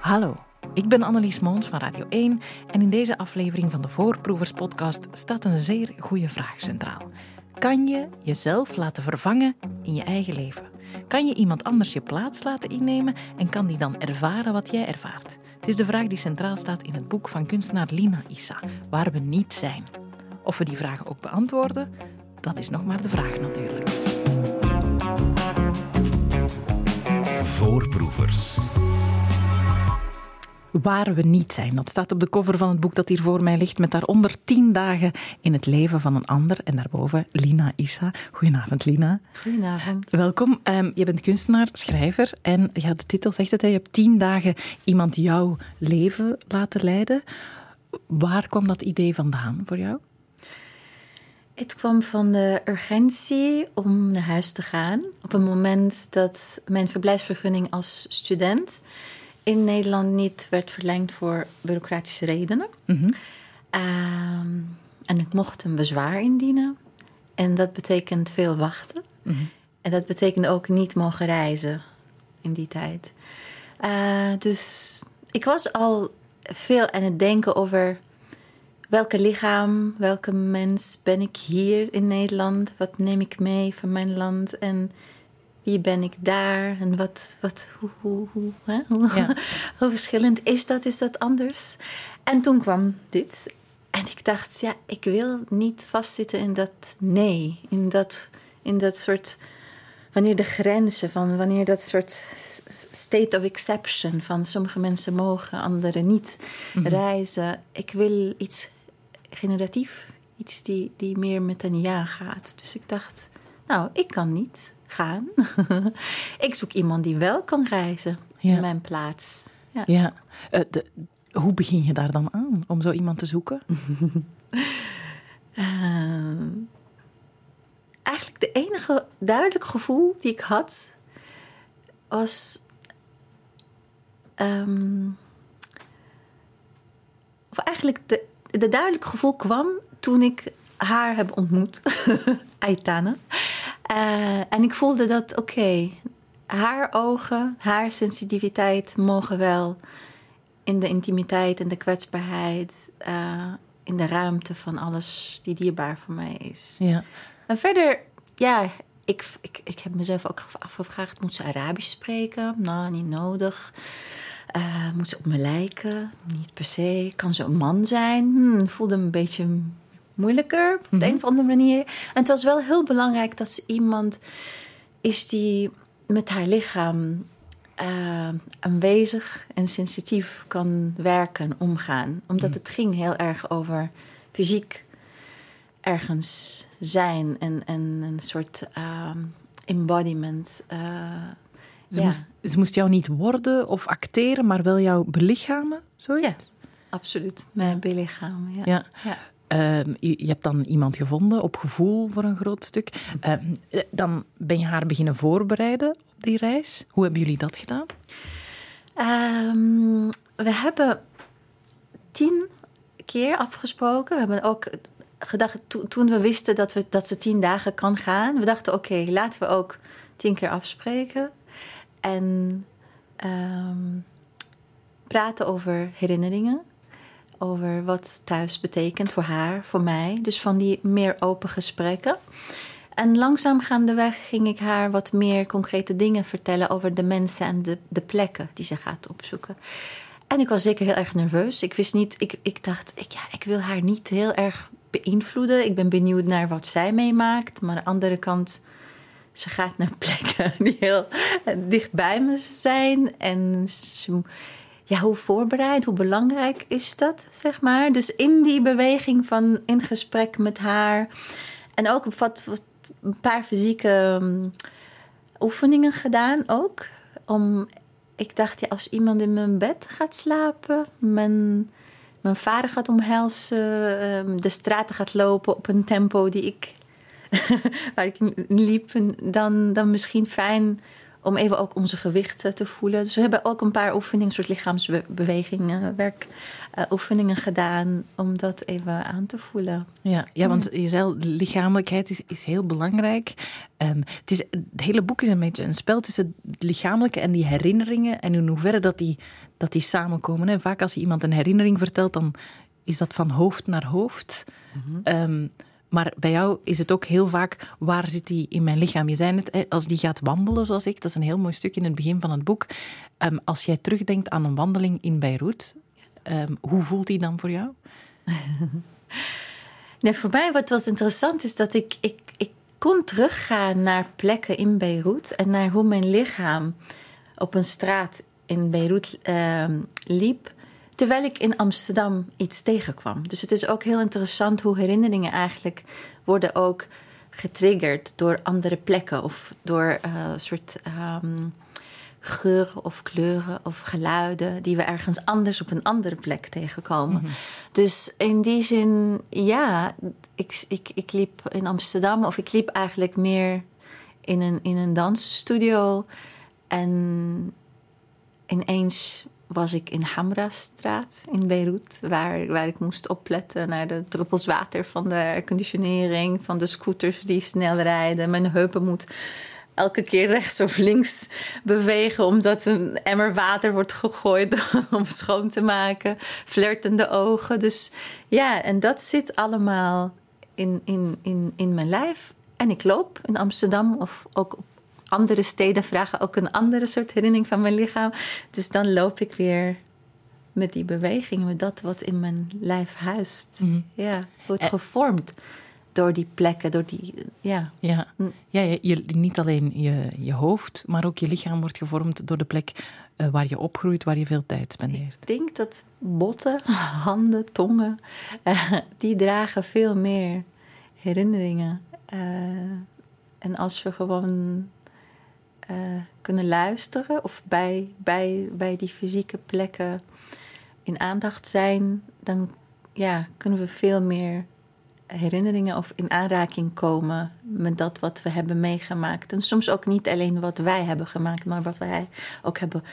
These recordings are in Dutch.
Hallo, ik ben Annelies Moons van Radio 1 en in deze aflevering van de Voorproevers podcast staat een zeer goede vraag centraal. Kan je jezelf laten vervangen in je eigen leven? Kan je iemand anders je plaats laten innemen en kan die dan ervaren wat jij ervaart? Het is de vraag die centraal staat in het boek van kunstenaar Lina Issa, Waar we niet zijn. Of we die vragen ook beantwoorden, dat is nog maar de vraag natuurlijk. Voorproevers. Waar we niet zijn. Dat staat op de cover van het boek dat hier voor mij ligt, met daaronder tien dagen in het leven van een ander. En daarboven Lina Issa. Goedenavond, Lina. Goedenavond. Welkom. Um, je bent kunstenaar, schrijver en ja, de titel zegt het, hè, je hebt tien dagen iemand jouw leven laten leiden. Waar kwam dat idee vandaan voor jou? Het kwam van de urgentie om naar huis te gaan. Op een moment dat mijn verblijfsvergunning als student in Nederland niet werd verlengd voor bureaucratische redenen. Mm -hmm. um, en ik mocht een bezwaar indienen. En dat betekent veel wachten. Mm -hmm. En dat betekende ook niet mogen reizen in die tijd. Uh, dus ik was al veel aan het denken over welke lichaam, welke mens ben ik hier in Nederland? Wat neem ik mee van mijn land? En wie ben ik daar? En wat, wat, hoe, hoe, hoe, hè? hoe, ja. hoe verschillend is dat? Is dat anders? En toen kwam dit. En ik dacht, ja, ik wil niet vastzitten in dat nee. In dat, in dat soort wanneer de grenzen van wanneer dat soort state of exception van sommige mensen mogen, anderen niet mm -hmm. reizen. Ik wil iets generatief, iets die, die meer met een ja gaat. Dus ik dacht, nou, ik kan niet gaan. ik zoek iemand die wel kan reizen ja. in mijn plaats. Ja. ja. Uh, de, hoe begin je daar dan aan om zo iemand te zoeken? uh, eigenlijk de enige duidelijk gevoel die ik had was. Um, of eigenlijk de, de duidelijk gevoel kwam toen ik haar heb ontmoet, Aitana. Uh, en ik voelde dat, oké, okay, haar ogen, haar sensitiviteit mogen wel in de intimiteit en de kwetsbaarheid, uh, in de ruimte van alles die dierbaar voor mij is. Ja. En verder, ja, ik, ik, ik heb mezelf ook afgevraagd: moet ze Arabisch spreken? Nou, niet nodig. Uh, moet ze op me lijken? Niet per se. Kan ze een man zijn? Hmm, voelde me een beetje moeilijker op mm -hmm. de een of andere manier. En het was wel heel belangrijk dat ze iemand is die met haar lichaam uh, aanwezig en sensitief kan werken, omgaan. Omdat mm. het ging heel erg over fysiek ergens zijn en, en een soort uh, embodiment. Uh, ze, ja. moest, ze moest jou niet worden of acteren, maar wel jou belichamen, zoiets? Ja, absoluut. Mijn belichamen, ja. ja. ja. Uh, je, je, hebt dan iemand gevonden op gevoel voor een groot stuk. Uh, dan ben je haar beginnen voorbereiden op die reis. Hoe hebben jullie dat gedaan? Um, we hebben tien keer afgesproken. We hebben ook gedacht, to, toen we wisten dat, we, dat ze tien dagen kan gaan, we dachten: oké, okay, laten we ook tien keer afspreken. En um, praten over herinneringen. Over wat thuis betekent voor haar, voor mij. Dus van die meer open gesprekken. En langzaam gaandeweg ging ik haar wat meer concrete dingen vertellen over de mensen en de, de plekken die ze gaat opzoeken. En ik was zeker heel erg nerveus. Ik wist niet, ik, ik dacht, ik, ja, ik wil haar niet heel erg beïnvloeden. Ik ben benieuwd naar wat zij meemaakt. Maar aan de andere kant, ze gaat naar plekken die heel dicht bij me zijn. En ja, hoe voorbereid, hoe belangrijk is dat, zeg maar. Dus in die beweging van in gesprek met haar. En ook wat, wat een paar fysieke um, oefeningen gedaan ook. Om, ik dacht, ja, als iemand in mijn bed gaat slapen, mijn, mijn vader gaat omhelzen, um, de straten gaat lopen op een tempo die ik, waar ik liep, dan, dan misschien fijn om even ook onze gewichten te voelen. Dus we hebben ook een paar oefeningen, soort lichaamsbewegingen, werkoefeningen gedaan om dat even aan te voelen. Ja, ja want je zei, lichamelijkheid is, is heel belangrijk. Um, het, is, het hele boek is een beetje een spel tussen het lichamelijke en die herinneringen en in hoeverre dat die, dat die samenkomen. Vaak als je iemand een herinnering vertelt, dan is dat van hoofd naar hoofd. Mm maar bij jou is het ook heel vaak, waar zit die in mijn lichaam? Je zei het, als die gaat wandelen zoals ik, dat is een heel mooi stuk in het begin van het boek. Um, als jij terugdenkt aan een wandeling in Beirut, um, hoe voelt die dan voor jou? nee, voor mij wat was interessant is dat ik, ik, ik kon teruggaan naar plekken in Beirut en naar hoe mijn lichaam op een straat in Beirut uh, liep terwijl ik in Amsterdam iets tegenkwam. Dus het is ook heel interessant hoe herinneringen eigenlijk worden ook getriggerd door andere plekken of door uh, soort um, geuren of kleuren of geluiden die we ergens anders op een andere plek tegenkomen. Mhm. Dus in die zin, ja, ik, ik, ik liep in Amsterdam of ik liep eigenlijk meer in een, in een dansstudio en ineens was ik in Hamra-straat in Beirut, waar, waar ik moest opletten naar de druppels water van de airconditionering, van de scooters die snel rijden. Mijn heupen moet elke keer rechts of links bewegen, omdat een emmer water wordt gegooid om schoon te maken. Flirtende ogen. Dus ja, en dat zit allemaal in, in, in, in mijn lijf. En ik loop in Amsterdam of ook op andere steden vragen ook een andere soort herinnering van mijn lichaam. Dus dan loop ik weer met die beweging, met dat wat in mijn lijf huist. Mhm. Ja, wordt eh. gevormd door die plekken, door die, ja. Ja, mm. ja je, niet alleen je, je hoofd, maar ook je lichaam wordt gevormd door de plek uh, waar je opgroeit, waar je veel tijd spendeert. Ik denk dat botten, handen, tongen, uh, die dragen veel meer herinneringen. Uh, en als we gewoon uh, kunnen luisteren of bij, bij, bij die fysieke plekken in aandacht zijn, dan ja, kunnen we veel meer herinneringen of in aanraking komen met dat wat we hebben meegemaakt. En soms ook niet alleen wat wij hebben gemaakt, maar wat wij ook hebben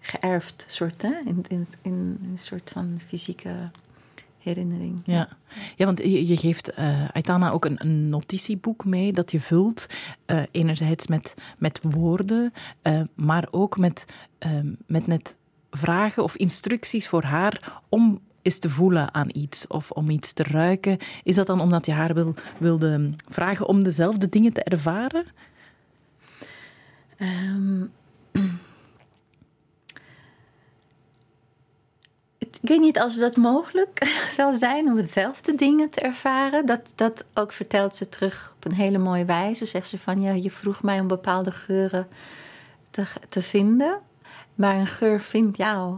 geërfd, soort, hè? In, in, in een soort van fysieke herinnering. Ja, ja want je, je geeft uh, Aitana ook een, een, notitieboek mee dat je vult. Uh, enerzijds met, met woorden, uh, maar ook met, met net vragen of instructies voor haar om eens te voelen aan iets of om iets te ruiken. Is dat dan omdat je haar wil, wilde vragen om dezelfde dingen te ervaren? Um, ik weet niet als dat mogelijk zal zijn om hetzelfde dingen te ervaren. Dat, dat ook vertelt ze terug op een hele mooie wijze. Zegt ze van ja, je vroeg mij om bepaalde geuren te, te vinden. Maar een geur vindt jou.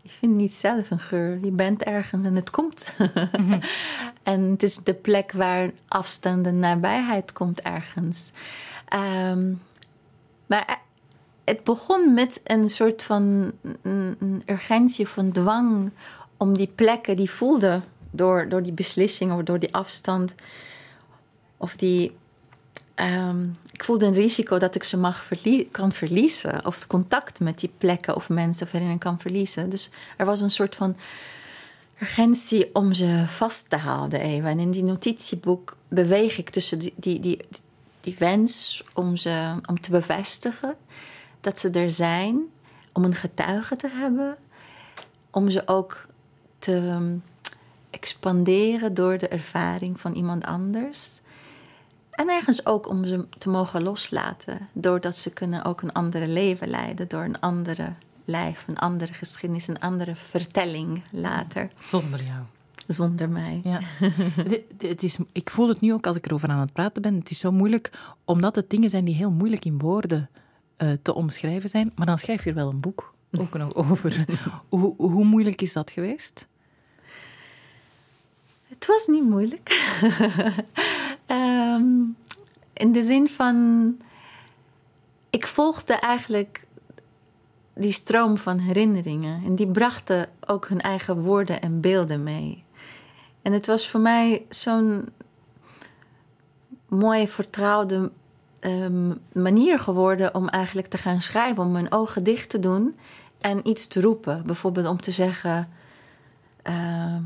Je vindt niet zelf een geur. Je bent ergens en het komt. Mhm. en het is de plek waar afstand en nabijheid komt ergens. Um, maar het begon met een soort van een urgentie van dwang om die plekken die voelde door, door die beslissing of door die afstand. Of die. Ehm, ik voelde een risico dat ik ze mag kan verliezen. Of contact met die plekken of mensen waarin kan verliezen. Dus er was een soort van urgentie om ze vast te houden even. En in die notitieboek beweeg ik tussen die, die, die, die wens om ze om te bevestigen dat ze er zijn om een getuige te hebben, om ze ook te ehm, expanderen door de ervaring van iemand anders. En ergens ook om ze te mogen loslaten, doordat ze kunnen ook een andere leven leiden, door een andere lijf, een andere geschiedenis, een andere vertelling later. Zonder jou. Zonder mij. Ja. het is, ik voel het nu ook als ik erover aan het praten ben. Het is zo moeilijk, omdat het dingen zijn die heel moeilijk in woorden uh, te omschrijven zijn. Maar dan schrijf je er wel een boek ook nog over. hoe, hoe moeilijk is dat geweest? Het was niet moeilijk. um, in de zin van. Ik volgde eigenlijk die stroom van herinneringen. En die brachten ook hun eigen woorden en beelden mee. En het was voor mij zo'n mooi vertrouwde um, manier geworden om eigenlijk te gaan schrijven, om mijn ogen dicht te doen en iets te roepen. Bijvoorbeeld om te zeggen: uh,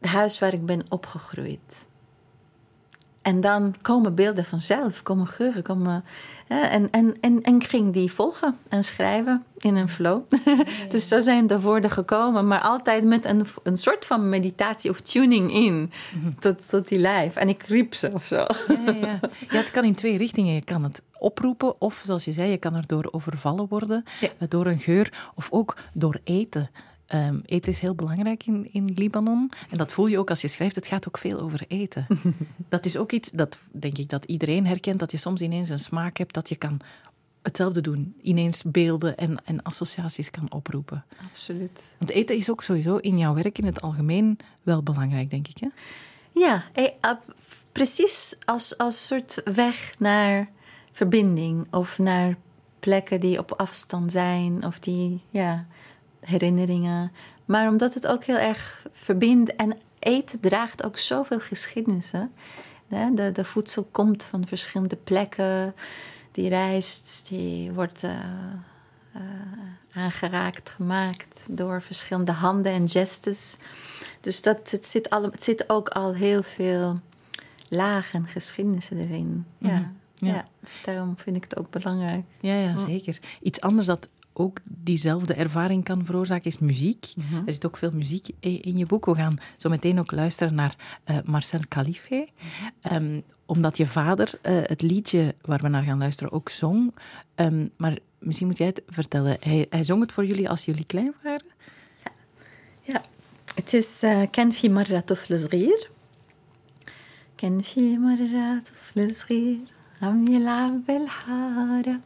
Het huis waar ik ben opgegroeid. En dan komen beelden vanzelf, komen geuren, komen. Hè, en, en, en, en ging die volgen en schrijven in een flow. dus zo zijn de woorden gekomen, maar altijd met een, een soort van meditatie of tuning in mhm. tot, tot die lijf. En ik riep ze of zo. ja, ja. ja, het kan in twee richtingen. Je kan het oproepen, of zoals je zei, je kan erdoor overvallen worden door een geur, of ook door eten. Um, eten is heel belangrijk in, in Libanon. En dat voel je ook als je schrijft. Het gaat ook veel over eten. dat is ook iets dat, denk ik, dat iedereen herkent. Dat je soms ineens een smaak hebt dat je kan hetzelfde doen. Ineens beelden en, en associaties kan oproepen. Absoluut. Want eten is ook sowieso in jouw werk in het algemeen wel belangrijk, denk ik. Hè? Ja, eh, precies als, als soort weg naar verbinding. Of naar plekken die op afstand zijn. Of die, ja herinneringen. Maar omdat het ook heel erg verbindt en eten draagt ook zoveel geschiedenissen. De, de voedsel komt van verschillende plekken, die reist, die wordt uh, uh, aangeraakt, gemaakt door verschillende handen en gestes. Dus dat, het, zit al, het zit ook al heel veel lagen geschiedenissen erin. Ja. Ja. ja. dus daarom vind ik het ook belangrijk. Ja, ja zeker. Iets anders dat ook diezelfde ervaring kan veroorzaken, is muziek. Mhm. Er zit ook veel muziek in je boek. We gaan zo meteen ook luisteren naar uh, Marcel Khalife. Um, omdat je vader uh, het liedje waar we naar gaan luisteren ook zong. Um, maar misschien moet jij het vertellen. Hij, hij, zong het voor jullie als jullie klein waren? Ja, ja. het is uh, Ken fi marra طفل صغير كان في مرة طفل صغير عم يلعب بالحارة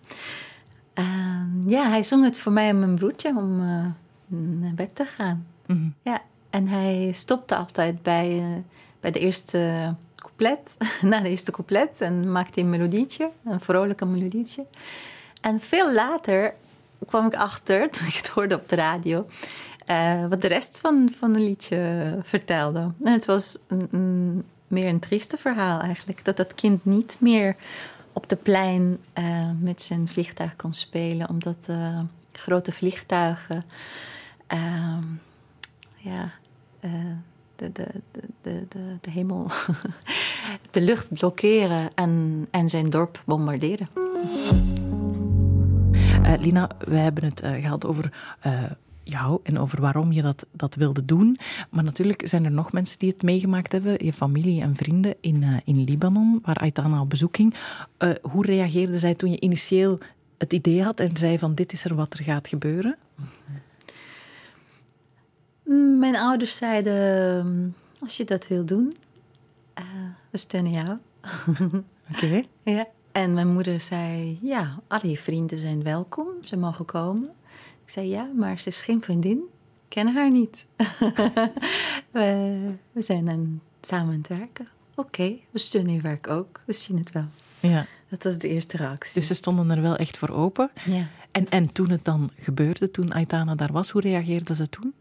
Ehm, ja, hij zong het voor mij en mijn broertje om uh, naar bed te gaan. Mhm. Ja, en hij stopte altijd bij, uh, bij de eerste couplet, na de eerste couplet, en maakte een melodietje, een vrolijke melodietje. En veel later kwam ik achter, toen ik het hoorde op de radio, uh, wat de rest van, van het liedje vertelde. En het was een, een, meer een trieste verhaal eigenlijk, dat dat kind niet meer op de plein uh, met zijn vliegtuig kon spelen, omdat uh, grote vliegtuigen uh, ja, eh, de, de, de, de, de hemel, de lucht blokkeren en, en zijn dorp bombarderen. Lina, we hebben het gehad over jou en over waarom je dat, dat wilde doen. Maar natuurlijk zijn er nog mensen die het meegemaakt hebben. Je familie en vrienden in, uh, in Libanon, waar Aitana op bezoek ging. Uh, hoe reageerde zij toen je initieel het idee had en zei van dit is er wat er gaat gebeuren? Mijn ouders zeiden, als je dat wil doen, uh, we steunen jou. Oké. ja. En mijn moeder zei, ja, alle je vrienden zijn welkom, ze mogen komen. Ik zei ja, maar ze is geen vriendin. Ik ken haar niet. we, we, zijn aan, samen aan het werken. Oké, we steunen je werk ook. We zien het wel. Ja. Dat was de eerste reactie. Dus ze stonden er wel echt voor open. Ja. En, en toen het dan gebeurde, toen Aitana daar was, hoe reageerde ze toen?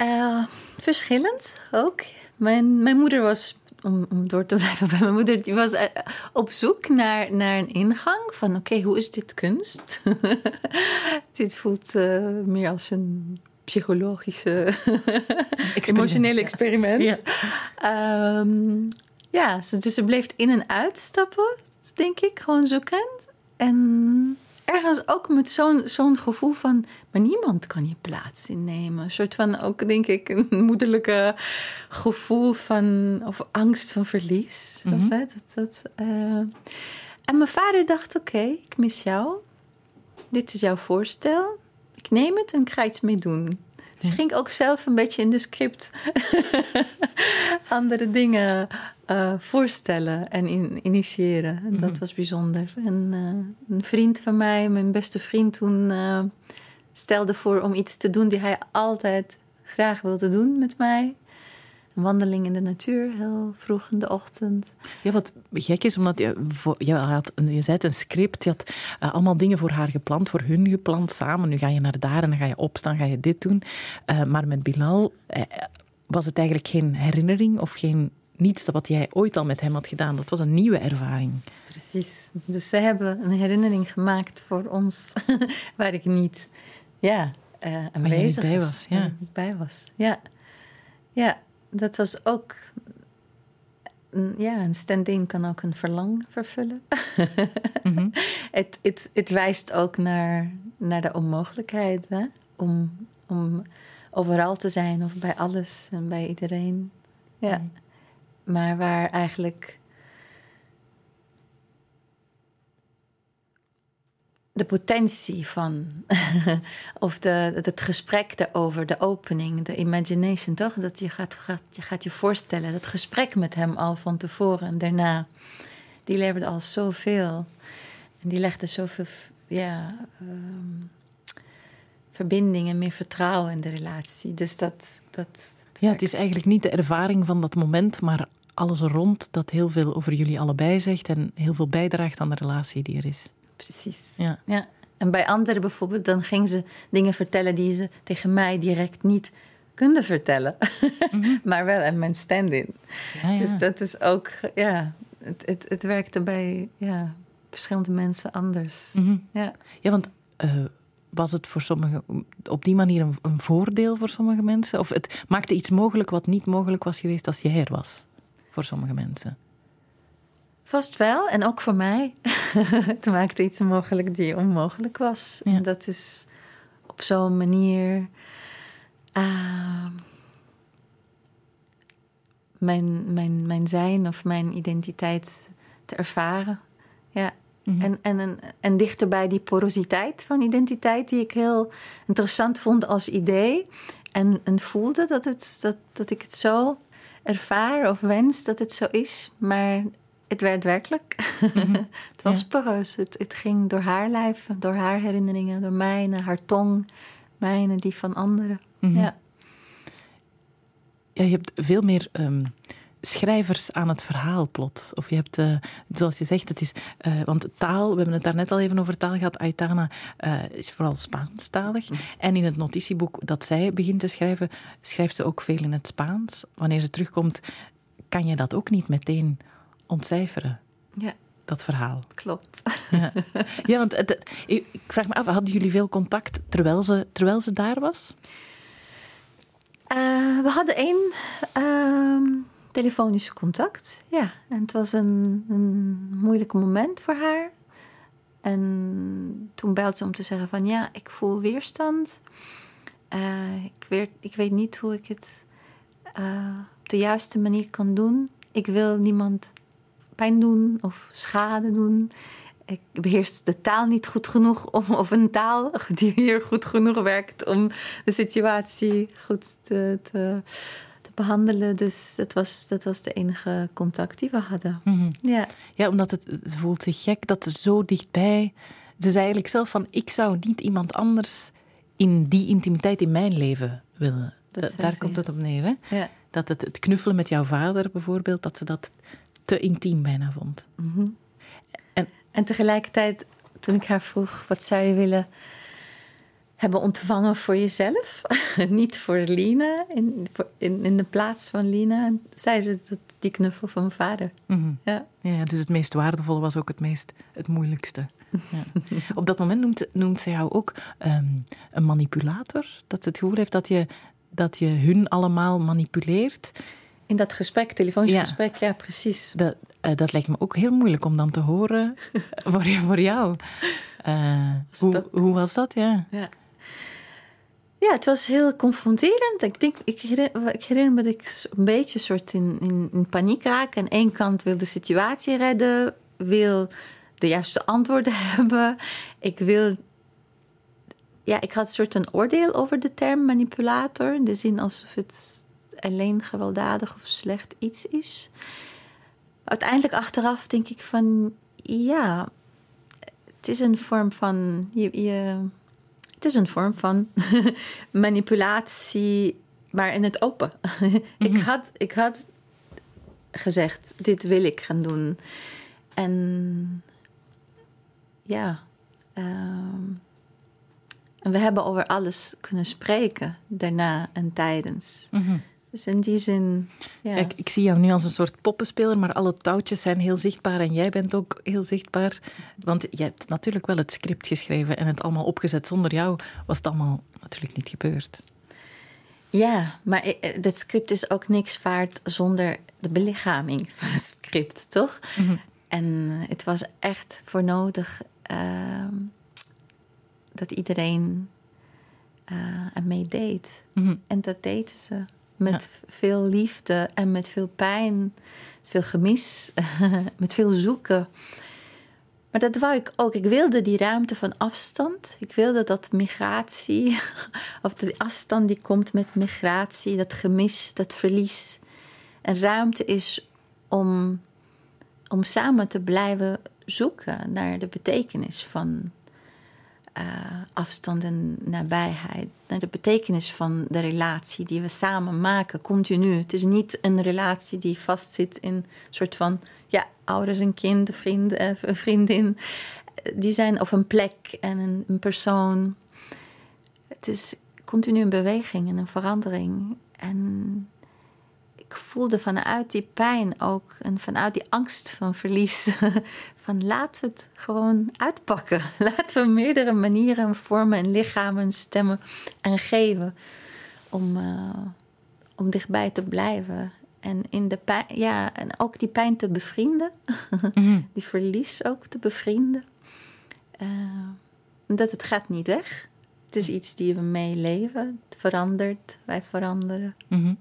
Uh, verschillend ook. Mijn, mijn moeder was om, om door te blijven bij mijn moeder, die was eh, op zoek naar, naar een ingang van oké, hoe is dit kunst? dit voelt uh, meer als een psychologische, emotionele experiment. Ja, um, ja dus ze bleef in en uitstappen, denk ik, gewoon zoekend. En ergens ook met zo'n zo'n gevoel van, maar niemand kan je plaats innemen. Een soort van ook, denk ik, een moederlijke gevoel van, of angst van verlies. Mm -hmm. dat, dat, uh... En mijn vader dacht, oké, okay, ik mis jou. Dit is jouw voorstel. Ik neem het en ik ga iets mee doen. Dus ging ook zelf een beetje in de script andere dingen uh, voorstellen en in, initiëren. En dat mhm. was bijzonder. En uh, een vriend van mij, mijn beste vriend toen, uh, stelde voor om iets te doen die hij altijd graag wilde doen met mij. Een wandeling in de natuur, heel vroeg in de ochtend. Ja, wat gek is, omdat je, je, had, je zei een script, je had allemaal dingen voor haar gepland, voor hun gepland samen. Nu ga je naar daar en dan ga je opstaan, ga je dit doen. maar met Bilal was het eigenlijk geen herinnering of geen niets wat jij ooit al met hem had gedaan. Dat was een nieuwe ervaring. Precies. Dus ze hebben een herinnering gemaakt voor ons waar ik niet ja, aanwezig bij was. Ja. bij was. Ja. ja, dat was ook. Ja, een stand-in kan ook een verlang vervullen. Mhm. het, het, het wijst ook naar, naar de onmogelijkheid hè? Om, om overal te zijn of bij alles en bij iedereen. Ja. Mhm. Maar waar eigenlijk de potentie van, of de, het gesprek erover, de opening, de imagination, toch? Dat je gaat, gaat, je gaat je voorstellen, dat gesprek met hem al van tevoren en daarna, die leverde al zoveel. En die legde zoveel, ja, um, verbinding en meer vertrouwen in de relatie. Dus dat. dat ja, het is eigenlijk niet de ervaring van dat moment, maar alles rond dat heel veel over jullie allebei zegt en heel veel bijdraagt aan de relatie die er is. Precies. Ja. ja. En bij anderen bijvoorbeeld, dan ging ze dingen vertellen die ze tegen mij direct niet konden vertellen, mhm. maar wel aan mijn stand-in. Ja, ja. Dus dat is ook, ja, het, het, het werkte bij ja, verschillende mensen anders. Mhm. ja. ja, want uh, was het voor sommigen op die manier een, een, voordeel voor sommige mensen? Of het maakte iets mogelijk wat niet mogelijk was geweest als jij er was, voor sommige mensen? Vast wel, en ook voor mij. het maakte iets mogelijk die onmogelijk was. En dat is op zo'n manier uh, mijn, mijn, mijn zijn of mijn identiteit te ervaren. Ja. Mhm. En, en, en dichter bij die porositeit van identiteit, die ik heel interessant vond als idee. En, en voelde dat, het, dat, dat ik het zo ervaar of wens dat het zo is. Maar het werd werkelijk. Mhm. het was ja. poroos. Het, het, ging door haar lijf, door haar herinneringen, door mijne, haar tong, mijne, die van anderen. Mhm. Ja. ja. Je hebt veel meer um, schrijvers aan het verhaal plots. Of je hebt, uh, zoals je zegt, het is. Uh, want taal, we hebben het daar net al even over taal gehad. Aitana uh, is vooral Spaanstalig. Mm. En in het notitieboek dat zij begint te schrijven, schrijft ze ook veel in het Spaans. Wanneer ze terugkomt, kan je dat ook niet meteen ontcijferen. Ja. Dat verhaal. Klopt. Ja, ja want het, ik vraag me af, hadden jullie veel contact terwijl ze, terwijl ze daar was? Uh, we hadden één uh, telefonisch contact. Ja, en het was een, een moeilijk moment voor haar. En toen belde ze om te zeggen van ja, ik voel weerstand. Uh, ik, weet, ik weet niet hoe ik het uh, op de juiste manier kan doen. Ik wil niemand pijn doen of schade doen. Ik beheers de taal niet goed genoeg om, of een taal die hier goed genoeg werkt om de situatie goed te, te, te behandelen. Dus dat was, dat was de enige contact die we hadden. Mhm. ja. ja, omdat het, voelt zich gek dat ze zo dichtbij. Ze zei eigenlijk zelf van: ik zou niet iemand anders in die intimiteit in mijn leven willen. daar komt het op neer. Hè? Ja. Dat het, het knuffelen met jouw vader bijvoorbeeld, dat ze dat te intiem bijna vond. Mhm. en, en tegelijkertijd, toen ik haar vroeg, wat zou je willen hebben ontvangen voor jezelf? Niet voor Lina, in, in, in de plaats van Lina. zei ze dat die knuffel van mijn vader. Mhm. ja. ja, dus het meest waardevolle was ook het meest het moeilijkste. Ja. Op dat moment noemt, noemt ze jou ook ehm, een manipulator. Dat ze het gevoel heeft dat je, dat je hun allemaal manipuleert. In dat gesprek, telefonisch gesprek, ja, precies. Dat, uh, dat lijkt me ook heel moeilijk om dan te horen voor, voor jou. Uh, hoe, hoe was dat? Ja. ja. Ja, het was heel confronterend. Ik, denk, ik, herinner, ik herinner me dat ik een beetje soort in, in, in paniek raak. Aan één kant wil de situatie redden, wil de juiste antwoorden hebben. Ik wil ja, ik had een soort een oordeel over de term manipulator. In de zin alsof het alleen gewelddadig of slecht iets is. Uiteindelijk achteraf denk ik van ja, het is een vorm van je, je het is een vorm van manipulatie, maar in het open. ik, mhm. had, ik had gezegd, dit wil ik gaan doen. En ja, ehm, en we hebben over alles kunnen spreken daarna en tijdens. Mm Dus in die zin. Ja. Kijk, ik zie jou nu als een soort poppenspeler, maar alle touwtjes zijn heel zichtbaar en jij bent ook heel zichtbaar. Want je hebt natuurlijk wel het script geschreven en het allemaal opgezet. Zonder jou was het allemaal natuurlijk niet gebeurd. Ja, maar het script is ook niks waard zonder de belichaming van het script, toch? Mhm. En het was echt voor nodig ehm, dat iedereen uh, ermee deed. Mhm. En dat deden ze met veel liefde en met veel pijn, veel gemis, met veel zoeken. Maar dat wou ik ook. Ik wilde die ruimte van afstand. Ik wilde dat migratie, of de afstand die komt met migratie, dat gemis, dat verlies, een ruimte is om, om samen te blijven zoeken naar de betekenis van uh, afstand en nabijheid. Naar de betekenis van de relatie die we samen maken, continu. Het is niet een relatie die vastzit in een soort van ja, ouders en kind, vriend, uh, vriendin. Die zijn of een plek en een, een persoon. Het is continu een beweging en een verandering. En ik voelde vanuit die pijn ook en vanuit die angst van verlies, van laten we het gewoon uitpakken. Laten we meerdere manieren, vormen en lichamen, stemmen en geven om, uh, om dichtbij te blijven. En, in de pijn, ja, en ook die pijn te bevrienden, Mhm. die verlies ook te bevrienden. Uh, dat het gaat niet weg. Het is iets die we meeleven. Het verandert, wij veranderen. Mhm.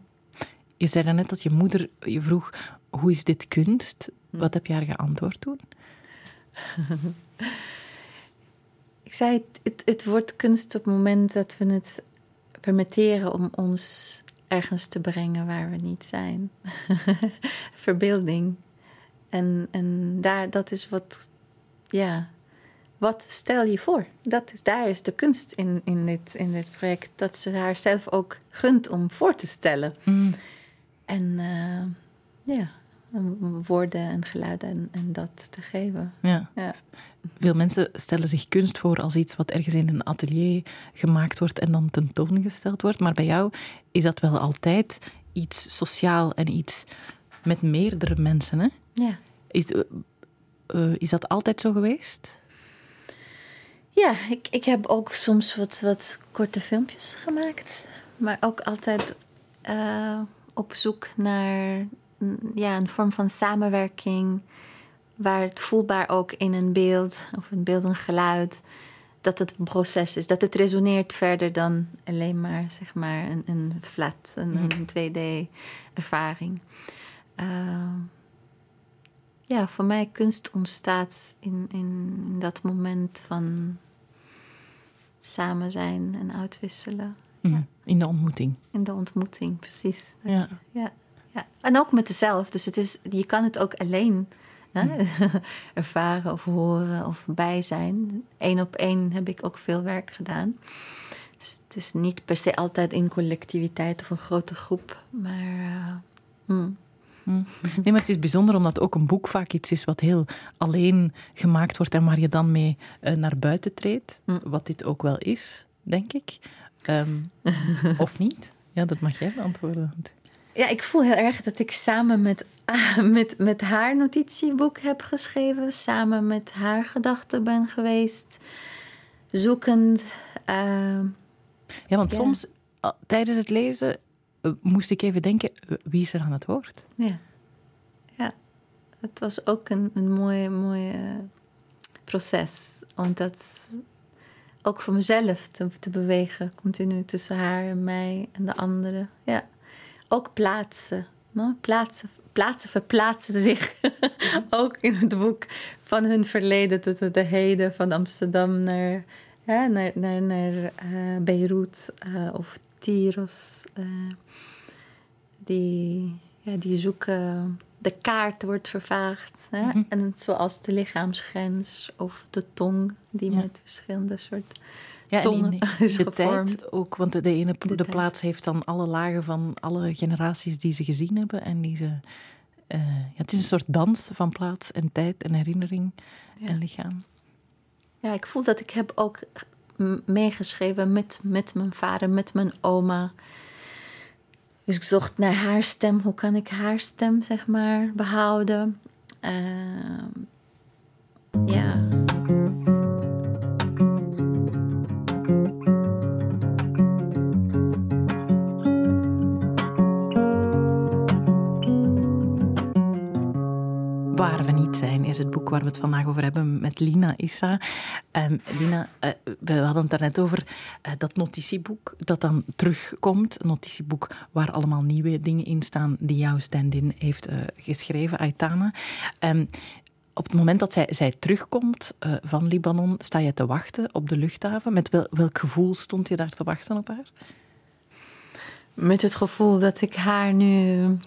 Je zei net dat je moeder je vroeg: hoe is dit kunst? Wat heb je haar geantwoord toen? Ik zei: het, het, het, wordt kunst op het moment dat we het permitteren om ons ergens te brengen waar we niet zijn. Verbeelding. En, en daar, dat is wat, ja, wat stel je voor? Dat is, daar is de kunst in, in, dit, in dit project. Dat ze haar zelf ook gunt om voor te stellen. Mm. En uh, ja, woorden en geluiden en, en, dat te geven. Ja. ja. Veel mensen stellen zich kunst voor als iets wat ergens in een atelier gemaakt wordt en dan tentoongesteld wordt. Maar bij jou is dat wel altijd iets sociaal en iets met meerdere mensen. Hè? Ja. Is, uh, is dat altijd zo geweest? Ja, ik, ik heb ook soms wat, wat korte filmpjes gemaakt. Maar ook altijd uh, op zoek naar ja, een vorm van samenwerking. Waar het voelbaar ook in een beeld of een beeld en geluid. Dat het een proces is. Dat het resoneert verder dan alleen maar, zeg maar een, een flat, een, een 2D-ervaring. Uh, ja, voor mij kunst ontstaat in, in dat moment van samen zijn en uitwisselen. Mm, ja. In de ontmoeting. In de ontmoeting, precies. Ja. ja. ja. En ook met jezelf. Dus het is, je kan het ook alleen hè? Ervaren of horen of bij zijn. Eén op één heb ik ook veel werk gedaan. Dus het is niet per se altijd in collectiviteit of een grote groep. Maar uh, mm. Nee, maar het is bijzonder omdat ook een boek vaak iets is wat heel alleen gemaakt wordt en waar je dan mee uh, naar buiten treedt. Wat dit ook wel is, denk ik. Um, of niet? Ja, dat mag jij beantwoorden. Ja, ik voel heel erg dat ik samen met, met, met haar notitieboek heb geschreven. Samen met haar gedachten ben geweest. Zoekend. Uh, ja, want ja. soms tijdens het lezen moest ik even denken, wie is er aan het woord? Ja, ja. het was ook een, een mooi, mooi uh, proces. Om dat ook voor mezelf te, bewegen, continu tussen haar en mij en de anderen. Ja, ook plaatsen. Plaatsen, plaatsen verplaatsen zich ook in het boek van hun verleden tot de heden, van Amsterdam naar, ja, naar, naar, naar uh, Beirut uh, of Tyros. Uh, die, ja, die zoeken. De kaart wordt vervaagd. Hè? Mhm. En zoals de lichaamsgrens of de tong, die Ja. met verschillende soort Ja, is de gevormd. tijd ook, want de, de ene de, plaats heeft dan alle lagen van alle generaties die ze gezien hebben. En die ze, eh, ja, het is een soort dans van plaats en tijd en herinnering Ja. en lichaam. Ja, ik voel dat ik heb ook meegeschreven met, met mijn vader, met mijn oma. Dus ik zocht naar haar stem. Hoe kan ik haar stem, zeg maar, behouden? Uh, ja. Het boek waar we het vandaag over hebben met Lina Issa. Um, Lina, uh, we hadden het daarnet over uh, dat notitieboek dat dan terugkomt. Een notitieboek waar allemaal nieuwe dingen in staan die jouw stand-in heeft uh, geschreven, Aitana. Um, op het moment dat zij, terugkomt van Libanon, sta je te wachten op de luchthaven. Met wel, welk gevoel stond je daar te wachten op haar? Met het gevoel dat ik haar nu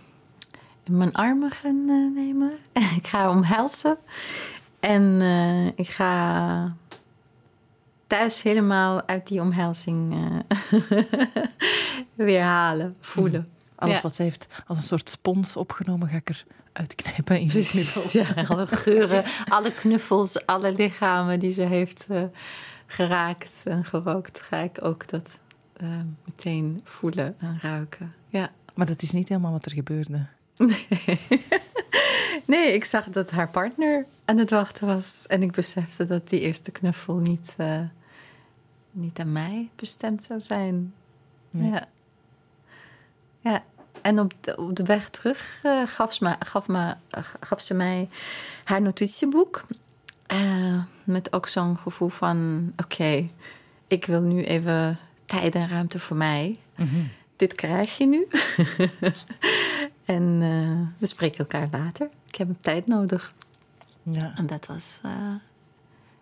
in mijn armen gaan uh, nemen. ik ga omhelzen. En uh, ik ga thuis helemaal uit die omhelzing uh, weer halen, voelen. Mm. Alles ja. wat ze heeft als een soort spons opgenomen, ga ik er uitknijpen in de knuffel. Ja, alle geuren, alle knuffels, alle lichamen die ze heeft geraakt en gerookt, ga ik ook dat meteen voelen en ruiken. Ja. Maar dat is niet helemaal wat er gebeurde. Nee. nee, ik zag dat haar partner aan het wachten was. En ik besefte dat die eerste knuffel niet, uh, niet aan mij bestemd zou zijn. Nee. Ja. Ja. En op de, op de weg terug uh, gaf, ze me, gaf, me, uh, gaf ze mij haar notitieboek. met ook zo'n gevoel van: oké, okay, ik wil nu even tijd en ruimte voor mij. Mm -hmm. Dit krijg je nu. En uh, we spreken elkaar later. Ik heb tijd nodig. Ja. En dat was, uh,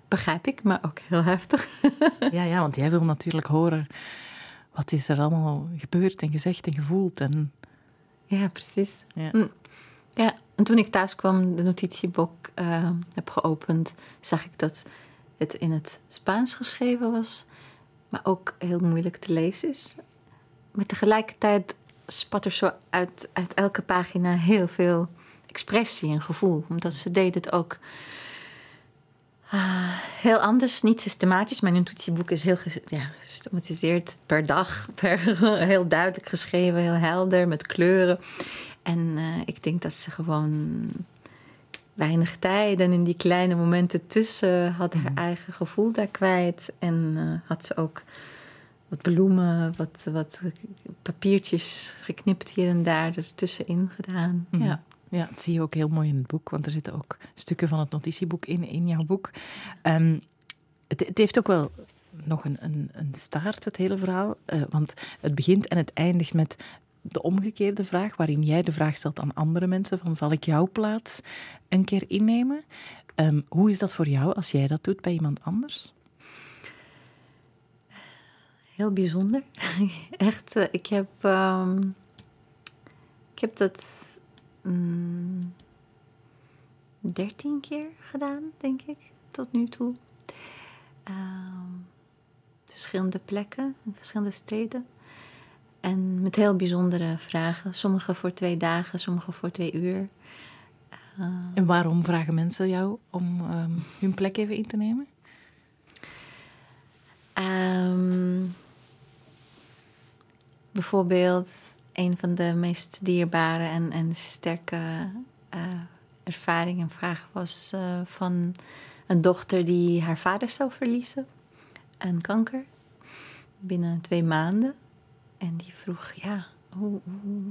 begrijp ik, maar ook heel heftig. ja, ja, want jij wil natuurlijk horen wat is er allemaal gebeurd en gezegd en gevoeld. En... Ja, precies. Ja. Mm. ja, en toen ik thuis kwam, de notitieboek uh, heb geopend, zag ik dat het in het Spaans geschreven was, maar ook heel moeilijk te lezen is. Maar tegelijkertijd spat er zo uit, uit elke pagina heel veel expressie en gevoel. Omdat ze deed het ook uh, heel anders, niet systematisch. Mijn intuïtieboek is heel ja, gesystematiseerd per dag, per, heel duidelijk geschreven, heel helder, met kleuren. En uh, ik denk dat ze gewoon weinig tijd en in die kleine momenten tussen had haar eigen gevoel daar kwijt. En uh, had ze ook wat bloemen, wat, wat papiertjes geknipt hier en daar ertussenin gedaan. Mm. Ja. Ja, dat zie je ook heel mooi in het boek, want er zitten ook stukken van het notitieboek in, in jouw boek. Um, het, het, heeft ook wel nog een, een, een staart, het hele verhaal. Uh, want het begint en het eindigt met de omgekeerde vraag, waarin jij de vraag stelt aan andere mensen: van zal ik jouw plaats een keer innemen? Um, hoe is dat voor jou als jij dat doet bij iemand anders? Heel bijzonder. Echt, uh, ik heb, um, ik heb dat um, dertien keer gedaan, denk ik, tot nu toe. Um, verschillende plekken, in verschillende steden. En met heel bijzondere vragen. Sommige voor twee dagen, sommige voor twee uur. en waarom vragen mensen jou om hun plek even in te nemen? Um, bijvoorbeeld een van de meest dierbare en, en sterke uh, ervaringen en was uh, van een dochter die haar vader zou verliezen aan kanker binnen twee maanden. En die vroeg, ja, hoe, hoe,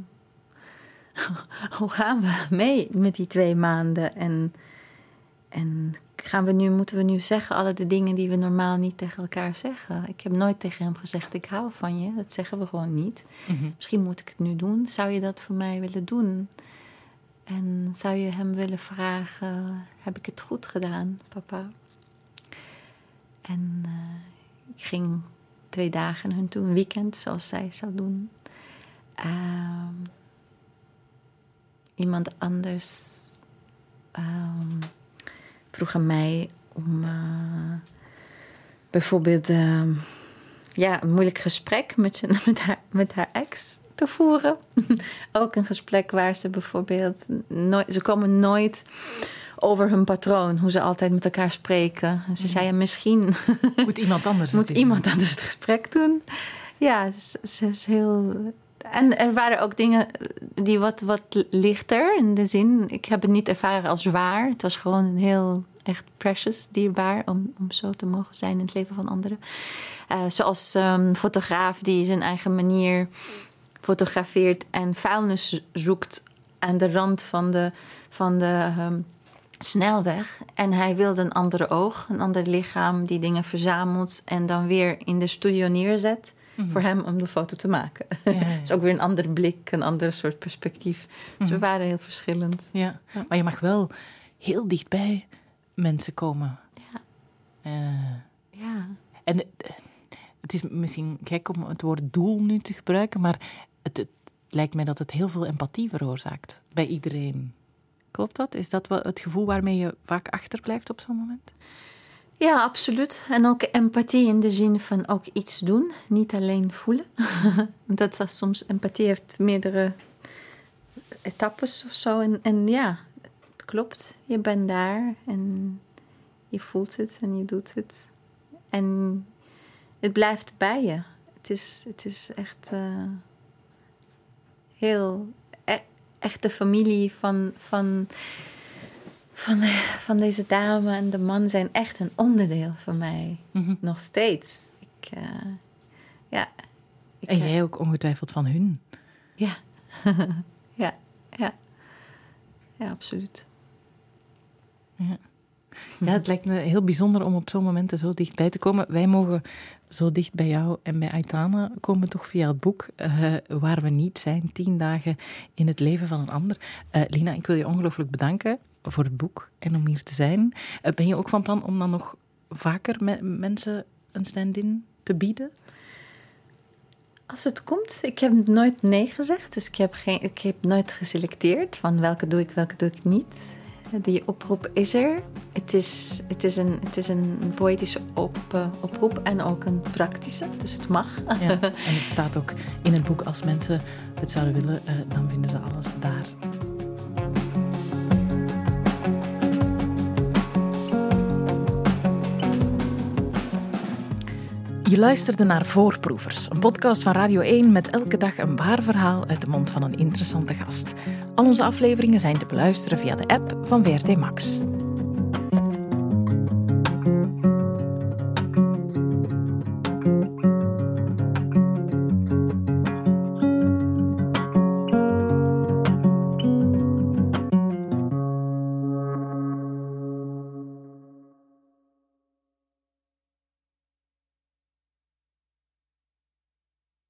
hoe gaan we mee met die twee maanden? En, en gaan we nu, moeten we nu zeggen alle de dingen die we normaal niet tegen elkaar zeggen? Ik heb nooit tegen hem gezegd: Ik hou van je. Dat zeggen we gewoon niet. Mhm. Misschien moet ik het nu doen. Zou je dat voor mij willen doen? En zou je hem willen vragen: Heb ik het goed gedaan, papa? En uh, ik ging twee dagen hun toen een weekend, zoals zij zou doen. Uh, iemand anders. Um, vroeg aan mij om uh, bijvoorbeeld uh, ja, een moeilijk gesprek met, met, haar, met haar ex te voeren. Ook een gesprek waar ze bijvoorbeeld nooit, ze komen nooit over hun patroon, hoe ze altijd met elkaar spreken. En ze zei ja, misschien moet iemand anders moet iemand anders het gesprek doen. Ja, ze, ze is heel en er waren ook dingen die wat, wat lichter in de zin. Ik heb het niet ervaren als zwaar. Het was gewoon een heel echt precious, dierbaar om, om zo te mogen zijn in het leven van anderen. Uh, zoals um, fotograaf die zijn eigen manier fotografeert en vuilnis zoekt aan de rand van de, van de um, snelweg. En hij wilde een andere oog, een ander lichaam die dingen verzamelt en dan weer in de studio neerzet. Mm -hmm. Voor hem om de foto te maken. Ja, ja. dus ook weer een andere blik, een ander soort perspectief. Dus mm -hmm. we waren heel verschillend. Ja, maar je mag wel heel dichtbij mensen komen. Ja. Uh, ja. En het is misschien gek om het woord doel nu te gebruiken, maar het, het, lijkt mij dat het heel veel empathie veroorzaakt bij iedereen. Klopt dat? Is dat wel het gevoel waarmee je vaak achterblijft op zo'n moment? Ja, absoluut. En ook empathie in de zin van ook iets doen, niet alleen voelen. dat was soms empathie heeft meerdere etappes of zo. En, en ja, het klopt. Je bent daar en je voelt het en je doet het. En het blijft bij je. Het is, het is echt uh, heel. E echt de familie van, van, van, van deze dame en de man zijn echt een onderdeel van mij. Mm -hmm. Nog steeds. Ik, uh, ja. Ik, en jij ook ongetwijfeld van hun. Ja. ja, ja. Ja, absoluut. Ja. ja, het lijkt me heel bijzonder om op zo'n momenten zo dichtbij te komen. Wij mogen zo dicht bij jou en bij Aitana komen toch via het boek uh, Waar we niet zijn, tien dagen in het leven van een ander. Uh, Lina, ik wil je ongelooflijk bedanken voor het boek en om hier te zijn. Uh, ben je ook van plan om dan nog vaker met mensen een stand-in te bieden? Als het komt, ik heb nooit nee gezegd. Dus ik heb, geen, ik heb nooit geselecteerd van welke doe ik, welke doe ik niet. Die oproep is er. Het is, het is, een, het is een poëtische op, uh, oproep en ook een praktische, dus het mag. Ja, en het staat ook in het boek. Als mensen het zouden willen, uh, dan vinden ze alles daar. Je luisterde naar Voorproevers, een podcast van Radio 1 met elke dag een waar verhaal uit de mond van een interessante gast. Al onze afleveringen zijn te beluisteren via de app van VRT Max.